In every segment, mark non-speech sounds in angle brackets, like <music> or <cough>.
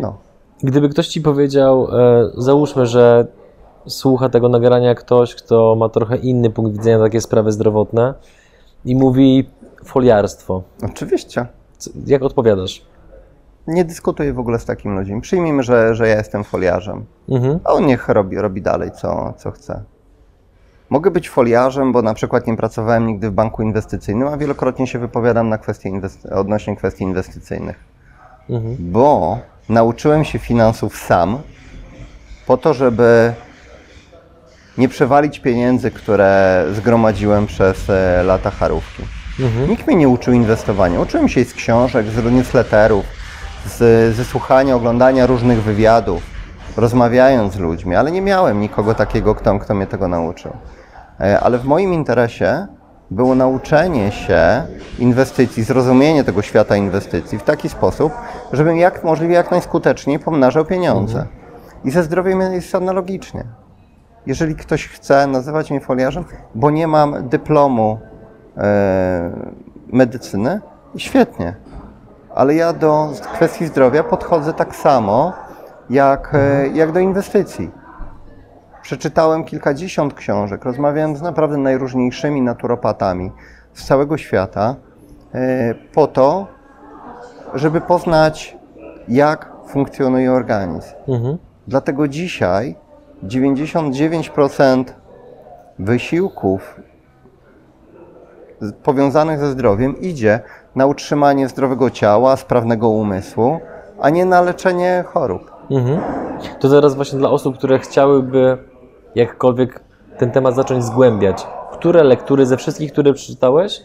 No. Gdyby ktoś ci powiedział, e, załóżmy, że słucha tego nagrania ktoś, kto ma trochę inny punkt widzenia na takie sprawy zdrowotne i mówi foliarstwo. Oczywiście. Co- Jak odpowiadasz? Nie dyskutuję w ogóle z takim ludźmi. Przyjmijmy, że, że ja jestem foliarzem. Mhm. A on niech robi, robi dalej, co, co chce. Mogę być foliarzem, bo na przykład nie pracowałem nigdy w banku inwestycyjnym, a wielokrotnie się wypowiadam na kwestie inwest- odnośnie kwestii inwestycyjnych. Mhm. Bo nauczyłem się finansów sam, po to, żeby nie przewalić pieniędzy, które zgromadziłem przez e, lata charówki. Mhm. Nikt mnie nie uczył inwestowania. Uczyłem się z książek, z newsletterów, z, ze słuchania, oglądania różnych wywiadów, rozmawiając z ludźmi, ale nie miałem nikogo takiego, kto, kto mnie tego nauczył. E, Ale w moim interesie było nauczenie się inwestycji, zrozumienie tego świata inwestycji w taki sposób, żebym jak możliwie jak najskuteczniej pomnażał pieniądze. I ze zdrowiem jest analogicznie. Jeżeli ktoś chce nazywać mnie foliarzem, bo nie mam dyplomu e, medycyny, świetnie. Ale ja do kwestii zdrowia podchodzę tak samo jak, e, jak do inwestycji. Przeczytałem kilkadziesiąt książek, rozmawiałem z naprawdę najróżniejszymi naturopatami z całego świata e, po to, żeby poznać, jak funkcjonuje organizm. Mhm. Dlatego dzisiaj 99% wysiłków powiązanych ze zdrowiem idzie na utrzymanie zdrowego ciała, sprawnego umysłu, a nie na leczenie chorób. Mhm. To teraz właśnie dla osób, które chciałyby jakkolwiek ten temat zacząć zgłębiać. Które lektury ze wszystkich, które przeczytałeś,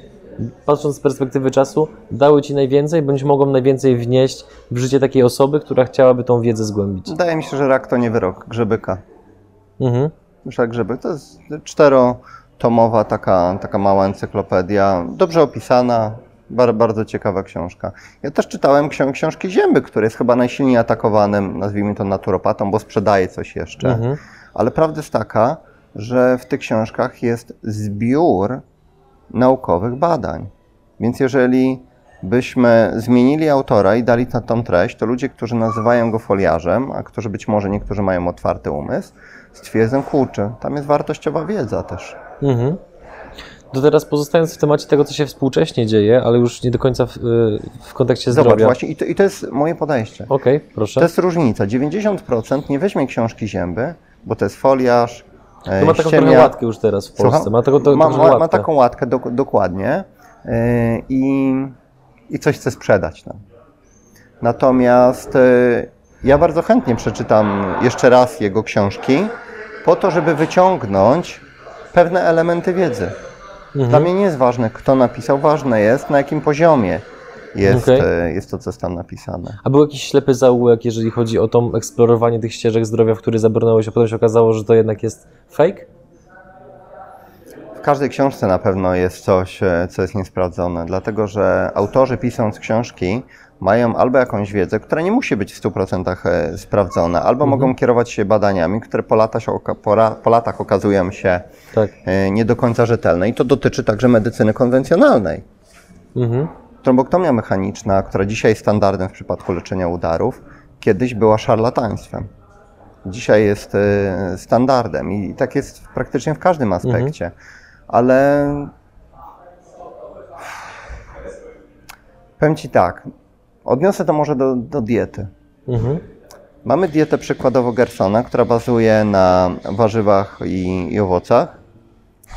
patrząc z perspektywy czasu, dały Ci najwięcej, bądź mogą najwięcej wnieść w życie takiej osoby, która chciałaby tą wiedzę zgłębić? Wydaje mi się, że rak to nie wyrok grzybyka. Mhm. Myślę, grzybyk to jest czterotomowa taka, taka mała encyklopedia, dobrze opisana, bar, bardzo ciekawa książka. Ja też czytałem ksią- książki Zięby, który jest chyba najsilniej atakowanym, nazwijmy to naturopatą, bo sprzedaje coś jeszcze. Mhm. Ale prawda jest taka, że w tych książkach jest zbiór naukowych badań. Więc jeżeli byśmy zmienili autora i dali na tą treść, to ludzie, którzy nazywają go foliarzem, a którzy być może niektórzy mają otwarty umysł, stwierdzą, kurczę, tam jest wartościowa wiedza też. Mhm. To teraz pozostając w temacie tego, co się współcześnie dzieje, ale już nie do końca w, y, w kontekście Zobacz, zdrowia. właśnie, i to, i to jest moje podejście. Okej, To proszę. jest różnica. 90% nie weźmie książki Zięby, bo to jest foliarz, e, To ma taką trochę łatkę już teraz w Polsce. Słucham? Ma, taką, to, ma, ma, ma łatkę. taką łatkę dok- dokładnie yy, i, i coś chce sprzedać nam. Natomiast yy, ja bardzo chętnie przeczytam jeszcze raz jego książki po to, żeby wyciągnąć pewne elementy wiedzy. Mhm. Dla mnie nie jest ważne, kto napisał, ważne jest, na jakim poziomie jest, Okej. yy, jest to, co jest tam napisane. A był jakiś ślepy zaułek, jeżeli chodzi o to eksplorowanie tych ścieżek zdrowia, w który zabrnąłeś, a potem się okazało, że to jednak jest fake? W każdej książce na pewno jest coś, e, co jest niesprawdzone, dlatego że autorzy pisząc książki mają albo jakąś wiedzę, która nie musi być w 100% e, sprawdzona, albo mogą kierować się badaniami, które po, lata się, po, ra- po latach okazują się Tak. e, nie do końca rzetelne. I to dotyczy także medycyny konwencjonalnej. Mhm. Tromboktomia mechaniczna, która dzisiaj jest standardem w przypadku leczenia udarów, kiedyś była szarlataństwem. Dzisiaj jest e, standardem i tak jest praktycznie w każdym aspekcie. Ale powiem Ci tak, odniosę to może do, do diety. Mhm. Mamy dietę przykładowo Gersona, która bazuje na warzywach i, i owocach,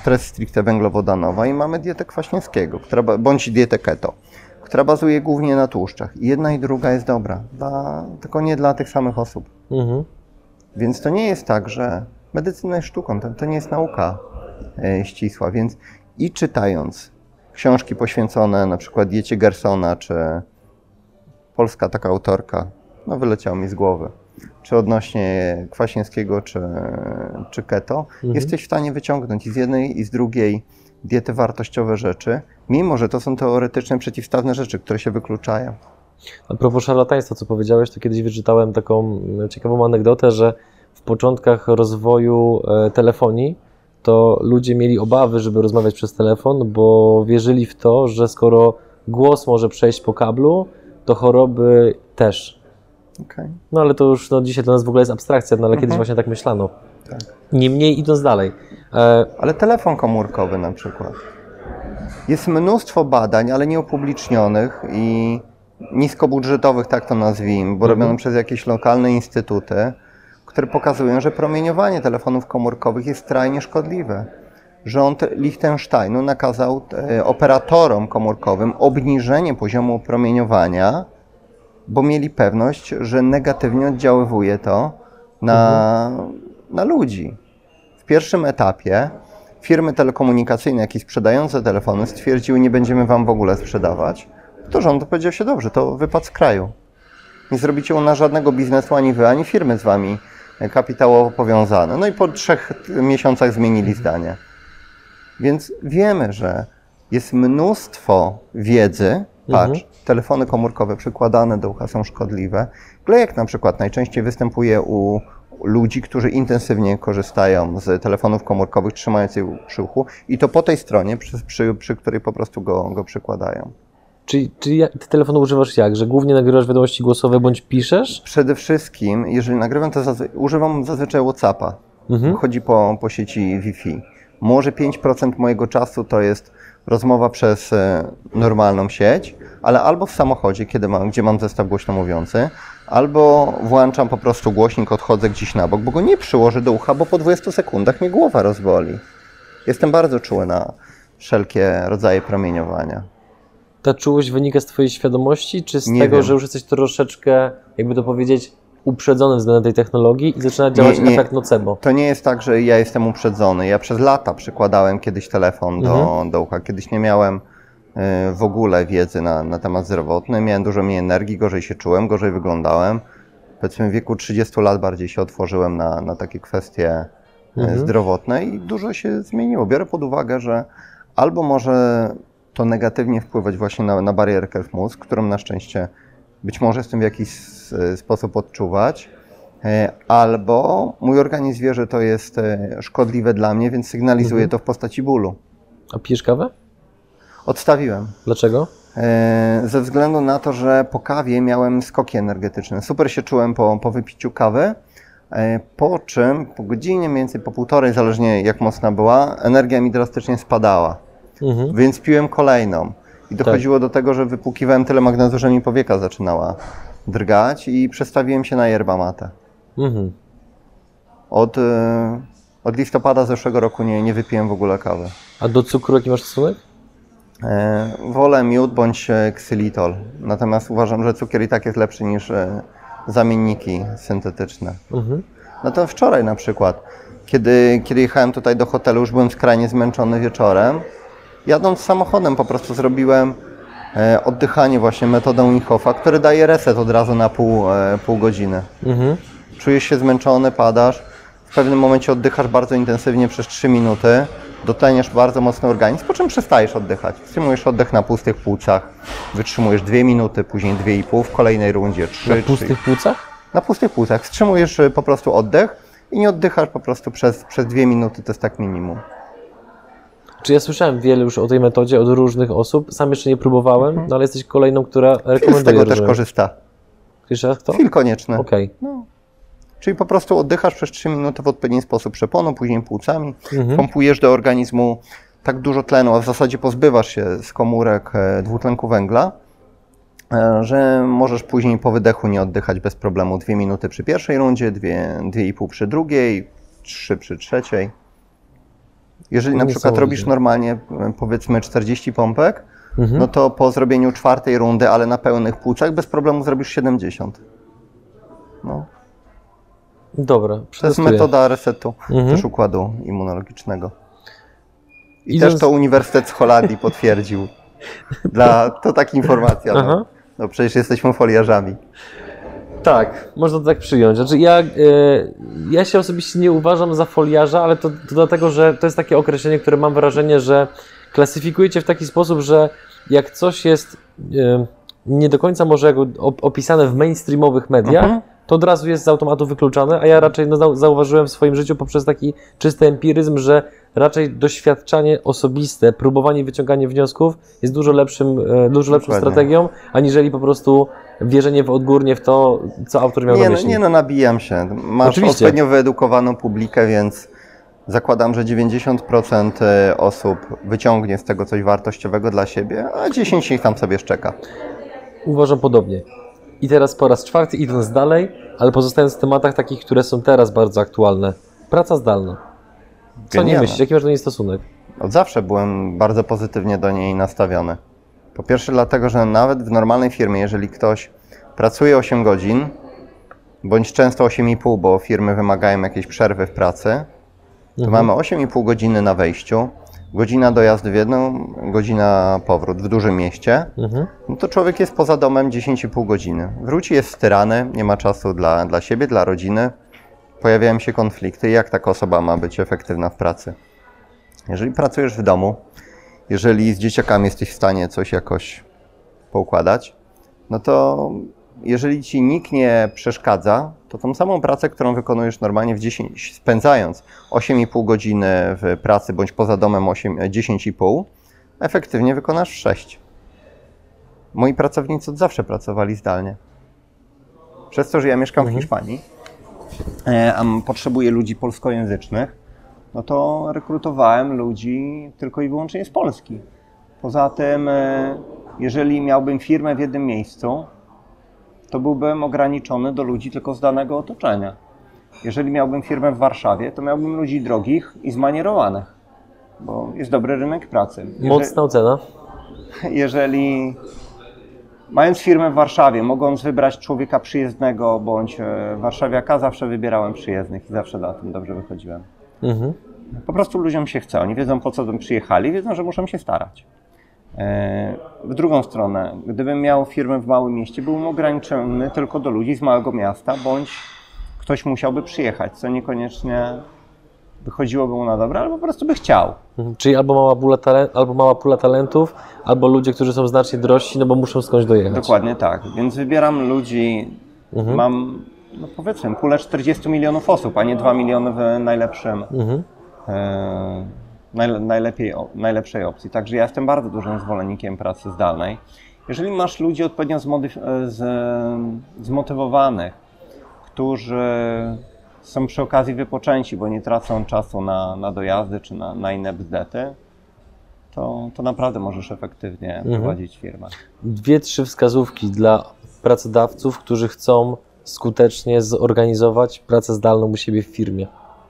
która jest stricte węglowodanowa i mamy dietę Kwaśniewskiego, która, bądź dietę keto, która bazuje głównie na tłuszczach. I jedna i druga jest dobra, dla, tylko nie dla tych samych osób. Mhm. Więc to nie jest tak, że medycyna jest sztuką, to, to nie jest nauka e, ścisła, więc i czytając książki poświęcone na przykład diecie Gersona, czy polska taka autorka, no wyleciało mi z głowy, czy odnośnie Kwaśniewskiego, czy, czy keto, jesteś w stanie wyciągnąć i z jednej i z drugiej diety wartościowe rzeczy, mimo że to są teoretyczne, przeciwstawne rzeczy, które się wykluczają. A propos szarlataństwa, co powiedziałeś, to kiedyś wyczytałem taką mm, ciekawą anegdotę, że w początkach rozwoju e, telefonii to ludzie mieli obawy, żeby rozmawiać przez telefon, bo wierzyli w to, że skoro głos może przejść po kablu, to choroby też. Okej. No ale to już no, dzisiaj dla nas w ogóle jest abstrakcja, no ale kiedyś właśnie tak myślano. Tak. Niemniej idąc dalej, e, Ale telefon komórkowy na przykład. Jest mnóstwo badań, ale nieupublicznionych i niskobudżetowych, tak to nazwijmy, bo robione przez jakieś lokalne instytuty, które pokazują, że promieniowanie telefonów komórkowych jest skrajnie szkodliwe. Rząd Liechtensteinu nakazał e, operatorom komórkowym obniżenie poziomu promieniowania, bo mieli pewność, że negatywnie oddziaływuje to na, na ludzi. W pierwszym etapie firmy telekomunikacyjne, jak i sprzedające telefony stwierdziły, nie będziemy wam w ogóle sprzedawać. To rząd powiedział się, dobrze, to wypad z kraju. Nie zrobicie u nas żadnego biznesu, ani wy, ani firmy z wami kapitałowo powiązane. No i po trzech miesiącach zmienili zdanie. Więc wiemy, że jest mnóstwo wiedzy. Patrz, telefony komórkowe przykładane do ucha są szkodliwe. Glejek na przykład najczęściej występuje u ludzi, którzy intensywnie korzystają z telefonów komórkowych, trzymając je przy uchu i to po tej stronie, przy, przy, przy której po prostu go, go przykładają. czyli, czyli ty telefonu używasz jak? Że głównie nagrywasz wiadomości głosowe bądź piszesz? Przede wszystkim, jeżeli nagrywam, to zazwy- używam zazwyczaj WhatsAppa. Mhm. Chodzi po, po sieci Wi-Fi. Może 5% mojego czasu to jest rozmowa przez e, normalną sieć, ale albo w samochodzie, kiedy mam, gdzie mam zestaw głośno mówiący, albo włączam po prostu głośnik, odchodzę gdzieś na bok, bo go nie przyłożę do ucha, bo po 20 sekundach mnie głowa rozboli. Jestem bardzo czuły na wszelkie rodzaje promieniowania. Ta czułość wynika z twojej świadomości, czy z Nie tego, wiem. że już jesteś troszeczkę, jakby to powiedzieć, uprzedzony względem tej technologii i zaczyna działać nie. efekt nocebo? To nie jest tak, że ja jestem uprzedzony. Ja przez lata przykładałem kiedyś telefon do, Mhm. do ucha. Kiedyś nie miałem w ogóle wiedzy na, na temat zdrowotny. Miałem dużo mniej energii, gorzej się czułem, gorzej wyglądałem. Powiedzmy w wieku 30 lat bardziej się otworzyłem na, na takie kwestie y, Mhm. zdrowotne i dużo się zmieniło. Biorę pod uwagę, że albo może to negatywnie wpływać właśnie na, na barierkę w mózg, którą na szczęście być może jestem w jakiś sposób odczuwać, E, Albo mój organizm wie, że to jest e, szkodliwe dla mnie, więc sygnalizuje to w postaci bólu. A pijesz kawę? Odstawiłem. Dlaczego? E, Ze względu na to, że po kawie miałem skoki energetyczne. Super się czułem po, po wypiciu kawy, e, po czym po godzinie, mniej więcej po półtorej, zależnie jak mocna była, energia mi drastycznie spadała. Mhm. Więc piłem kolejną. I dochodziło do tego, że wypłukiwałem tyle magnezu, że mi powieka zaczynała drgać i przestawiłem się na yerba mate. Mhm. Od, e, od listopada zeszłego roku nie, nie wypiłem w ogóle kawy. A do cukru jaki masz stosunek? E, wolę miód bądź e, ksylitol. Natomiast uważam, że cukier i tak jest lepszy niż e, zamienniki syntetyczne. Mhm. No to wczoraj na przykład, kiedy, kiedy jechałem tutaj do hotelu, już byłem skrajnie zmęczony wieczorem. Jadąc samochodem po prostu zrobiłem e, oddychanie właśnie metodą Inhoffa, który daje reset od razu na pół, e, pół godziny. Mhm. Czujesz się zmęczony, padasz, w pewnym momencie oddychasz bardzo intensywnie przez 3 minuty, dotleniasz bardzo mocno organizm, po czym przestajesz oddychać. Wstrzymujesz oddech na pustych płucach, wytrzymujesz 2 minuty, później 2,5, w kolejnej rundzie 3, Na 3. pustych płucach? Na pustych płucach. Wstrzymujesz y, po prostu oddech i nie oddychasz po prostu przez, przez 2 minuty, to jest tak minimum. Czy ja słyszałem wiele już o tej metodzie od różnych osób, sam jeszcze nie próbowałem, no ale jesteś kolejną, która Phil z rekomenduje. tego też korzysta. Raz kto? Chwil konieczny. Okej. Czyli po prostu oddychasz przez 3 minuty w odpowiedni sposób przeponą, później płucami, Mhm. pompujesz do organizmu tak dużo tlenu, a w zasadzie pozbywasz się z komórek e, dwutlenku węgla, e, że możesz później po wydechu nie oddychać bez problemu. Dwie minuty przy pierwszej rundzie, dwie, dwie i pół przy drugiej, trzy przy trzeciej. Jeżeli na przykład Niesamowite. robisz normalnie, e, powiedzmy 40 pompek, Mhm. no to po zrobieniu czwartej rundy, ale na pełnych płucach, bez problemu zrobisz 70. No. Dobra, To jest metoda resetu Mhm. też układu immunologicznego. I Idąc- też to Uniwersytet z Holandii potwierdził. <laughs> Dla, to tak informacja. Aha. No. no przecież jesteśmy foliarzami. Tak, można to tak przyjąć. Znaczy ja, e, ja się osobiście nie uważam za foliarza, ale to, to dlatego, że to jest takie określenie, które mam wrażenie, że klasyfikujecie w taki sposób, że jak coś jest e, nie do końca może opisane w mainstreamowych mediach, Mhm. To od razu jest z automatu wykluczane, a ja raczej no, zau- zauważyłem w swoim życiu poprzez taki czysty empiryzm, że raczej doświadczanie osobiste, próbowanie wyciągania wniosków jest dużo lepszym, e, dużo lepszą Dokładnie. strategią, aniżeli po prostu wierzenie w odgórnie w to, co autor miał Nie na no, myśli. nie no, nabijam się. Masz Oczywiście. odpowiednio wyedukowaną publikę, więc zakładam, że 90% osób wyciągnie z tego coś wartościowego dla siebie, a 10 ich tam sobie szczeka. Uważam podobnie. I teraz po raz czwarty idąc dalej, ale pozostając w tematach takich, które są teraz bardzo aktualne. Praca zdalna. Co nie myślisz? Jaki masz do niej stosunek? Od zawsze byłem bardzo pozytywnie do niej nastawiony. Po pierwsze dlatego, że nawet w normalnej firmie, jeżeli ktoś pracuje 8 godzin, bądź często 8,5, bo firmy wymagają jakiejś przerwy w pracy, to mamy 8,5 godziny na wejściu, godzina dojazdu w jedną, godzina powrót w dużym mieście, Mhm. no to człowiek jest poza domem 10,5 godziny. Wróci, jest styrany, nie ma czasu dla, dla siebie, dla rodziny. Pojawiają się konflikty. Jak taka osoba ma być efektywna w pracy? Jeżeli pracujesz w domu, jeżeli z dzieciakami jesteś w stanie coś jakoś poukładać, no to jeżeli ci nikt nie przeszkadza, to tą samą pracę, którą wykonujesz normalnie w 10, spędzając 8,5 godziny w pracy bądź poza domem 8, 10,5, efektywnie wykonasz w 6. Moi pracownicy od zawsze pracowali zdalnie. Przez to, że ja mieszkam w Hiszpanii, e, a potrzebuję ludzi polskojęzycznych, no to rekrutowałem ludzi tylko i wyłącznie z Polski. Poza tym, e, jeżeli miałbym firmę w jednym miejscu, to byłbym ograniczony do ludzi tylko z danego otoczenia. Jeżeli miałbym firmę w Warszawie, to miałbym ludzi drogich i zmanierowanych, bo jest dobry rynek pracy. Jeżeli- Mocna ocena. jeżeli mając firmę w Warszawie, mogąc wybrać człowieka przyjezdnego bądź e, warszawiaka, zawsze wybierałem przyjezdnych i zawsze na tym dobrze wychodziłem. Mhm. Po prostu ludziom się chce, oni wiedzą po co tam przyjechali, wiedzą, że muszą się starać. E, W drugą stronę, gdybym miał firmę w małym mieście, byłbym ograniczony tylko do ludzi z małego miasta, bądź ktoś musiałby przyjechać, co niekoniecznie wychodziłoby mu na dobre, ale po prostu by chciał. Mhm. Czyli albo mała, pula albo mała pula talentów, albo ludzie, którzy są znacznie drożsi, no bo muszą skądś dojechać. Dokładnie tak. Więc wybieram ludzi, Mhm. mam no powiedzmy pulę 40 milionów osób, a nie 2 miliony w najlepszym, Mhm. e, najlepiej, najlepszej opcji. Także ja jestem bardzo dużym zwolennikiem pracy zdalnej. Jeżeli masz ludzi odpowiednio e, zmotywowanych, którzy są przy okazji wypoczęci, bo nie tracą czasu na, na dojazdy czy na, na inne bzdety, to, to naprawdę możesz efektywnie prowadzić firmę. Dwie, trzy wskazówki dla pracodawców, którzy chcą skutecznie zorganizować pracę zdalną u siebie w firmie.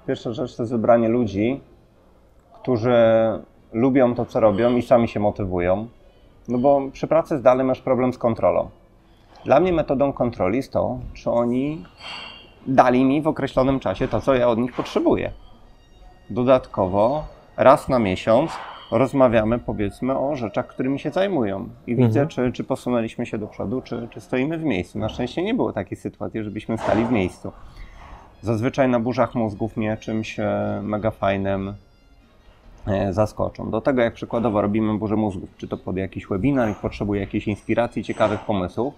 Pierwsza rzecz to wybranie ludzi, którzy lubią to, co robią i sami się motywują. No bo przy pracy zdalnej masz problem z kontrolą. Dla mnie metodą kontroli jest to, czy oni dali mi w określonym czasie to, co ja od nich potrzebuję. Dodatkowo raz na miesiąc rozmawiamy, powiedzmy, o rzeczach, którymi się zajmują. I widzę, czy, czy posunęliśmy się do przodu, czy, czy stoimy w miejscu. Na szczęście nie było takiej sytuacji, żebyśmy stali w miejscu. Zazwyczaj na burzach mózgów mnie czymś e, mega fajnym zaskoczą. Do tego, jak przykładowo robimy burzę mózgów, czy to pod jakiś webinar i potrzebuje jakiejś inspiracji, ciekawych pomysłów,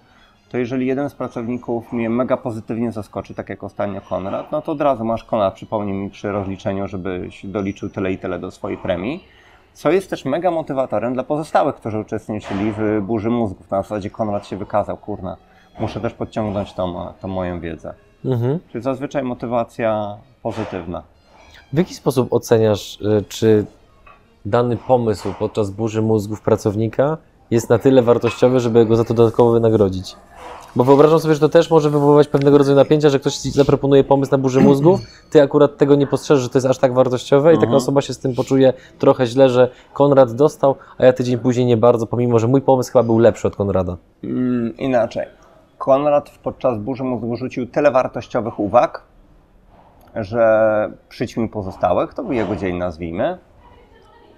to jeżeli jeden z pracowników mnie mega pozytywnie zaskoczy, tak jak ostatnio Konrad, no to od razu masz Konrad, przypomnij mi przy rozliczeniu, żebyś doliczył tyle i tyle do swojej premii, co jest też mega motywatorem dla pozostałych, którzy uczestniczyli w burzy mózgów. Na zasadzie Konrad się wykazał, kurna, muszę też podciągnąć tą, tą moją wiedzę. Mhm. Czyli zazwyczaj motywacja pozytywna. W jaki sposób oceniasz, y, czy dany pomysł podczas burzy mózgów pracownika jest na tyle wartościowy, żeby go za to dodatkowo wynagrodzić? Bo wyobrażam sobie, że to też może wywoływać pewnego rodzaju napięcia, że ktoś ci zaproponuje pomysł na burzę mózgów, ty akurat tego nie postrzeżesz, że to jest aż tak wartościowe i taka Mhm. osoba się z tym poczuje trochę źle, że Konrad dostał, a ja tydzień później nie bardzo, pomimo że mój pomysł chyba był lepszy od Konrada. Mm, inaczej. Konrad podczas burzy mózgu rzucił tyle wartościowych uwag, że przyćmił pozostałych, to był jego dzień, nazwijmy.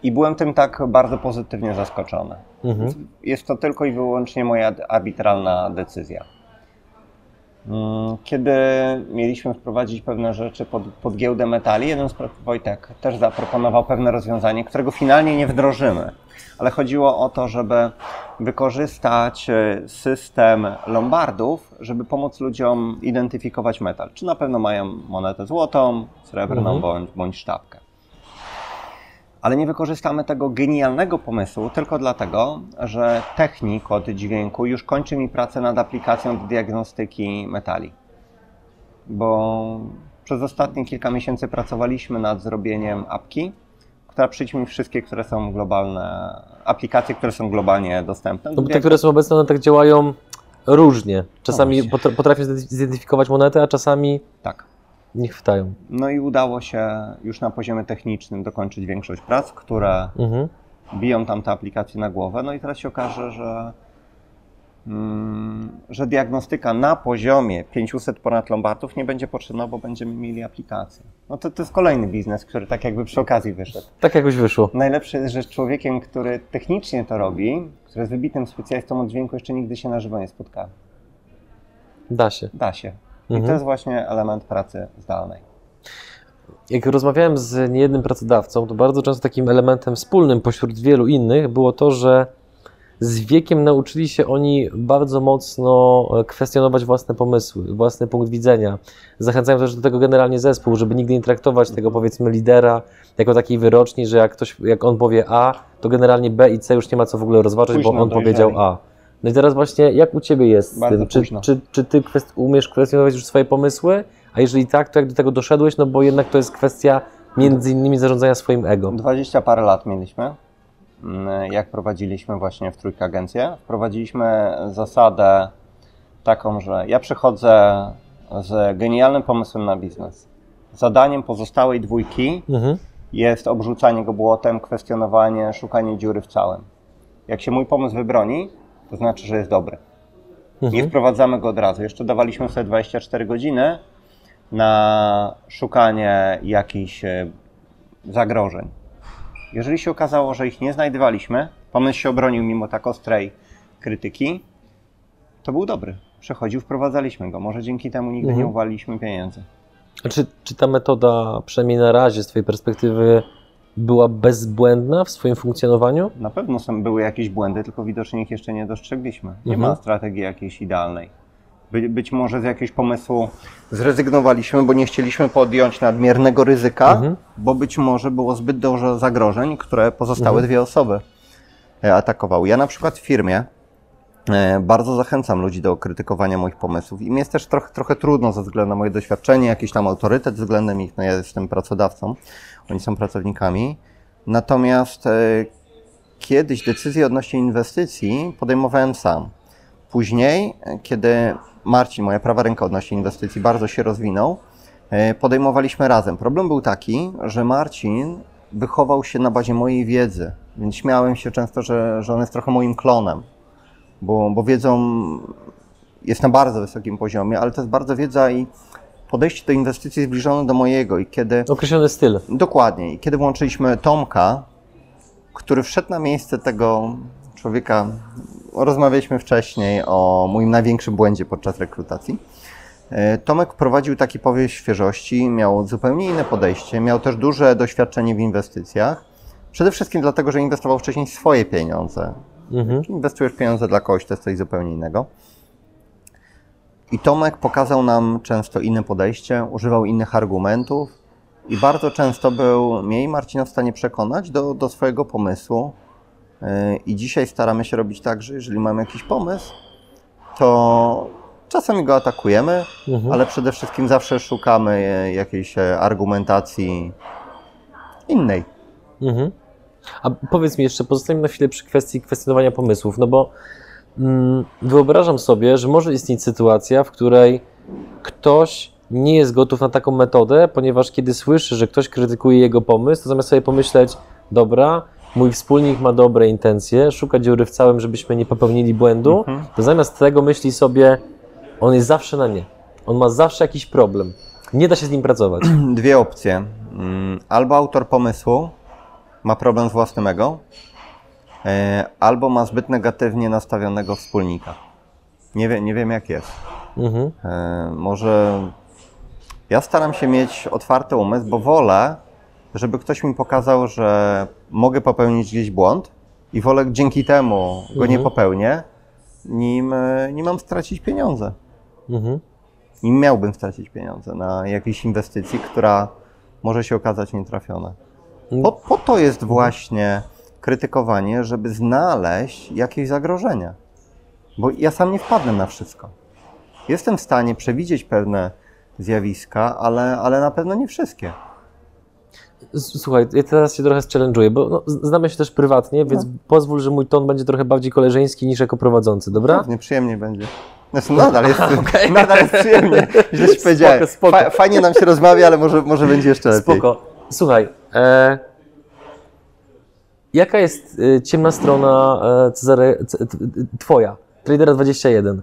I byłem tym tak bardzo pozytywnie zaskoczony. Mhm. Jest to tylko i wyłącznie moja arbitralna decyzja. Mm, Kiedy mieliśmy wprowadzić pewne rzeczy pod, pod giełdę metali, jeden z Wojtek też zaproponował pewne rozwiązanie, którego finalnie nie wdrożymy. Ale chodziło o to, żeby wykorzystać e, system lombardów, żeby pomóc ludziom identyfikować metal. Czy na pewno mają monetę złotą, srebrną Mhm. bądź, bądź sztabkę. Ale nie wykorzystamy tego genialnego pomysłu tylko dlatego, że technik od dźwięku już kończy mi pracę nad aplikacją do diagnostyki metali. Bo przez ostatnie kilka miesięcy pracowaliśmy nad zrobieniem apki, która przyjdzie mi wszystkie, które są globalne, aplikacje, które są globalnie dostępne. No bo te, które są obecne, one tak działają różnie. Czasami No właśnie. potr- potrafią zidentyfikować monetę, a czasami Tak. Nie chwytają. No i udało się już na poziomie technicznym dokończyć większość prac, które Mhm. biją tam te aplikacje na głowę. No i teraz się okaże, że, mm, że diagnostyka na poziomie 500 ponad lombardów nie będzie potrzebna, bo będziemy mieli aplikację. No to, to jest kolejny biznes, który tak jakby przy okazji wyszedł. Tak jakoś wyszło. Najlepsze jest, że z człowiekiem, który technicznie to robi, który jest wybitnym specjalistą od dźwięku, jeszcze nigdy się na żywo nie spotkałem. Da się. Da się. I Mhm. to jest właśnie element pracy zdalnej. Jak rozmawiałem z niejednym pracodawcą, to bardzo często takim elementem wspólnym pośród wielu innych było to, że z wiekiem nauczyli się oni bardzo mocno e, kwestionować własne pomysły, własny punkt widzenia. Zachęcają też do tego generalnie zespół, żeby nigdy nie traktować tego powiedzmy lidera jako takiej wyroczni, że jak ktoś, jak on powie A, to generalnie B i C już nie ma co w ogóle rozważać, Późno bo on dojrzeli. powiedział A. No i teraz właśnie, jak u Ciebie jest Bardzo? Czy, późno. czy, czy Ty kwest- umiesz kwestionować już swoje pomysły? A jeżeli tak, to jak do tego doszedłeś? No bo jednak to jest kwestia między innymi zarządzania swoim ego. 20 parę lat mieliśmy, mm, jak prowadziliśmy właśnie w trójkę agencję. Wprowadziliśmy zasadę taką, że ja przychodzę z genialnym pomysłem na biznes. Zadaniem pozostałej dwójki Mhm. jest obrzucanie go błotem, kwestionowanie, szukanie dziury w całym. Jak się mój pomysł wybroni, to znaczy, że jest dobry. Nie Mhm. wprowadzamy go od razu. Jeszcze dawaliśmy sobie 24 godziny na szukanie jakichś e, zagrożeń. Jeżeli się okazało, że ich nie znajdowaliśmy, pomysł się obronił mimo tak ostrej krytyki, to był dobry. Przechodził, wprowadzaliśmy go. Może dzięki temu nigdy Mhm. nie uwaliliśmy pieniędzy. Czy, czy ta metoda, przynajmniej na razie z Twojej perspektywy, była bezbłędna w swoim funkcjonowaniu? Na pewno są, były jakieś błędy, tylko widocznie ich jeszcze nie dostrzegliśmy. Nie Mhm. ma strategii jakiejś idealnej. By, być może z jakiegoś pomysłu zrezygnowaliśmy, bo nie chcieliśmy podjąć nadmiernego ryzyka, Mhm. bo być może było zbyt dużo zagrożeń, które pozostałe Mhm. dwie osoby e, atakowały. Ja na przykład w firmie bardzo zachęcam ludzi do krytykowania moich pomysłów. I mi jest też trochę, trochę trudno ze względu na moje doświadczenie, jakiś tam autorytet względem ich. No ja jestem pracodawcą, oni są pracownikami. Natomiast e, kiedyś decyzje odnośnie inwestycji podejmowałem sam. Później, e, kiedy Marcin, moja prawa ręka odnośnie inwestycji, bardzo się rozwinął, e, podejmowaliśmy razem. Problem był taki, że Marcin wychował się na bazie mojej wiedzy, więc śmiałem się często, że, że on jest trochę moim klonem, bo, bo wiedzą jest na bardzo wysokim poziomie, ale to jest bardzo wiedza i podejście do inwestycji zbliżone do mojego. I kiedy Określony styl. Dokładnie. I kiedy włączyliśmy Tomka, który wszedł na miejsce tego człowieka, rozmawialiśmy wcześniej o moim największym błędzie podczas rekrutacji. E, Tomek prowadził taki powiew świeżości, miał zupełnie inne podejście, miał też duże doświadczenie w inwestycjach. Przede wszystkim dlatego, że inwestował wcześniej swoje pieniądze. Mhm. Inwestujesz pieniądze dla kogoś, to jest coś zupełnie innego. I Tomek pokazał nam często inne podejście, używał innych argumentów i bardzo często był mnie i Marcina w stanie przekonać do, do swojego pomysłu. Yy, I dzisiaj staramy się robić tak, że jeżeli mamy jakiś pomysł, to czasami go atakujemy, Mhm. ale przede wszystkim zawsze szukamy e, jakiejś e, argumentacji innej. Mhm. A powiedz mi jeszcze, pozostańmy na chwilę przy kwestii kwestionowania pomysłów, no bo mm, wyobrażam sobie, że może istnieć sytuacja, w której ktoś nie jest gotów na taką metodę, ponieważ kiedy słyszy, że ktoś krytykuje jego pomysł, to zamiast sobie pomyśleć, dobra, mój wspólnik ma dobre intencje, szuka dziury w całym, żebyśmy nie popełnili błędu, Mhm. to zamiast tego myśli sobie, on jest zawsze na nie. On ma zawsze jakiś problem. Nie da się z nim pracować. <clears throat> dwie opcje. Mm, Albo autor pomysłu ma problem z własnym ego, e, albo ma zbyt negatywnie nastawionego wspólnika. Nie, wie, nie wiem jak jest. Mhm. E, Może ja staram się mieć otwarty umysł, bo wolę, żeby ktoś mi pokazał, że mogę popełnić gdzieś błąd i wolę dzięki temu go nie Mhm. popełnię, nim, e, nim mam stracić pieniądze. Mhm. Nim miałbym stracić pieniądze na jakiejś inwestycji, która może się okazać nietrafiona. Po, po to jest właśnie krytykowanie, żeby znaleźć jakieś zagrożenia. Bo ja sam nie wpadnę na wszystko. Jestem w stanie przewidzieć pewne zjawiska, ale, ale na pewno nie wszystkie. Słuchaj, ja teraz się trochę challenge'uję, bo no, znamy się też prywatnie, więc No. pozwól, że mój ton będzie trochę bardziej koleżeński niż jako prowadzący, dobra? Pewnie przyjemnie będzie. Znaczy, nadal jest, <laughs> <laughs> nadal jest przyjemnie. Źle ci powiedziałem. spoko. Fa- fajnie nam się rozmawia, ale może, może będzie jeszcze lepiej. Spoko. Słuchaj, e, jaka jest e, ciemna strona e, Cezary, twoja, Tradera 21?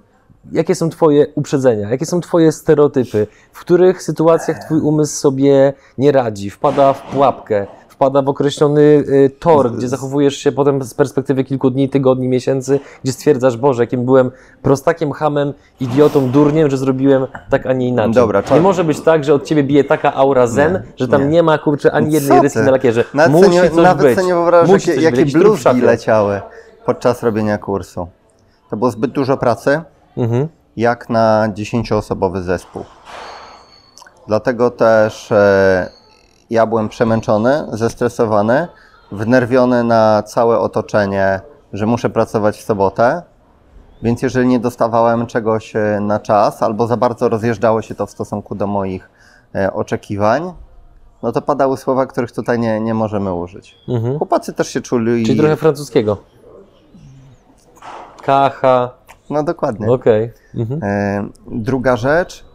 Jakie są twoje uprzedzenia? Jakie są twoje stereotypy? W których sytuacjach twój umysł sobie nie radzi? Wpada w pułapkę? Wpada w określony e, tor, gdzie zachowujesz się potem z perspektywy kilku dni, tygodni, miesięcy, gdzie stwierdzasz, Boże, jakim byłem prostakiem, hamem, idiotą, durniem, że zrobiłem tak, a nie inaczej. Dobra, nie czar- może być tak, że od ciebie bije taka aura zen, Nie, że tam nie. nie, ma kurczę ani jednej ryski na lakierze. Nawet Musi nie, coś nawet być. sobie nie wyobrażasz, Musi jakie, jakie szafie. leciały podczas robienia kursu. To było zbyt dużo pracy, Mhm. jak na 10-osobowy zespół. Dlatego też e, ja byłem przemęczony, zestresowany, wnerwiony na całe otoczenie, że muszę pracować w sobotę. Więc jeżeli nie dostawałem czegoś e, na czas, albo za bardzo rozjeżdżało się to w stosunku do moich e, oczekiwań, no to padały słowa, których tutaj nie, nie możemy użyć. Mhm. Chłopacy też się czuli. Czyli trochę francuskiego. Kacha, No dokładnie. okej. Mhm. E, Druga rzecz,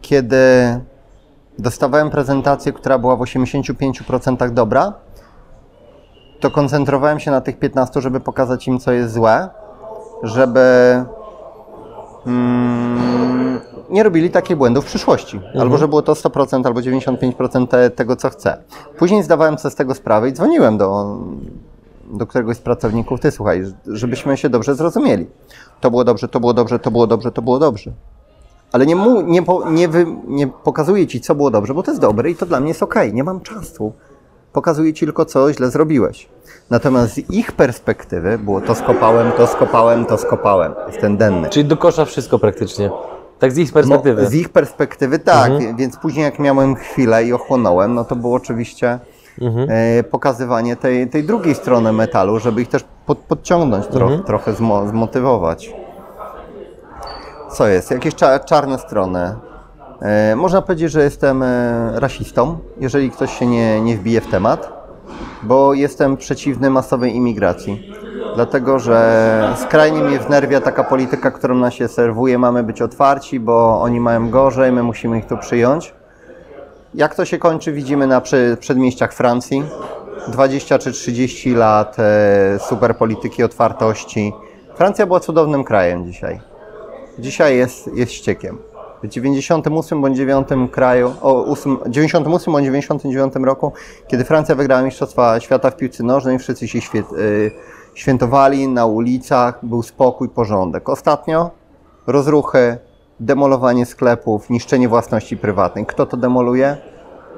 kiedy dostawałem prezentację, która była w 85% dobra, to koncentrowałem się na tych 15, żeby pokazać im, co jest złe, żeby mm, nie robili takich błędów w przyszłości. Albo żeby było to 100%, albo 95% te, tego, co chcę. Później zdawałem sobie z tego sprawę i dzwoniłem do, do któregoś z pracowników, ty słuchaj, żebyśmy się dobrze zrozumieli. To było dobrze, to było dobrze, to było dobrze, to było dobrze. Ale nie, mu, nie, po, nie, wy, nie pokazuję ci, co było dobrze, bo to jest dobre i to dla mnie jest ok. Nie mam czasu. Pokazuję ci tylko, co źle zrobiłeś. Natomiast z ich perspektywy było to skopałem, to skopałem, to skopałem. Jest ten denny. Czyli do kosza wszystko praktycznie. Tak z ich perspektywy. No, z ich perspektywy tak, więc później jak miałem chwilę i ochłonąłem, no to było oczywiście Mhm. e, pokazywanie tej, tej drugiej strony metalu, żeby ich też pod, podciągnąć, tro, Mhm. trochę zmo, zmotywować. Co jest? Jakieś cza, czarne strony. E, można powiedzieć, że jestem e, rasistą, jeżeli ktoś się nie, nie wbije w temat, bo jestem przeciwny masowej imigracji. Dlatego, że skrajnie mnie wnerwia taka polityka, którą nam się serwuje. Mamy być otwarci, bo oni mają gorzej, my musimy ich tu przyjąć. Jak to się kończy, widzimy na przedmieściach Francji. 20 czy 30 lat e, super polityki otwartości. Francja była cudownym krajem dzisiaj. Dzisiaj jest, jest ściekiem. W 98 bądź 9 kraju, o 8, 98 bądź 99 roku, kiedy Francja wygrała Mistrzostwa Świata w piłce nożnej, wszyscy się y, świętowali na ulicach, był spokój, porządek. Ostatnio rozruchy, demolowanie sklepów, niszczenie własności prywatnej. Kto to demoluje?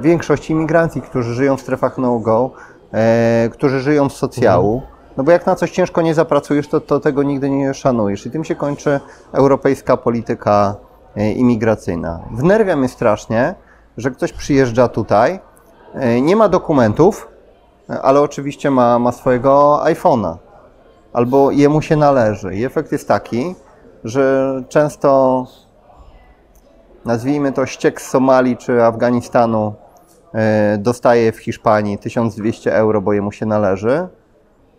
Większość imigrancji, którzy żyją w strefach no-go, e, którzy żyją z socjału. No bo jak na coś ciężko nie zapracujesz, to, to tego nigdy nie szanujesz. I tym się kończy europejska polityka e, imigracyjna. Wnerwia mnie strasznie, że ktoś przyjeżdża tutaj, e, nie ma dokumentów, e, ale oczywiście ma, ma swojego iPhone'a. Albo jemu się należy. I efekt jest taki, że często nazwijmy to ściek z Somalii czy Afganistanu dostaje w Hiszpanii 1200 euro, bo jemu się należy,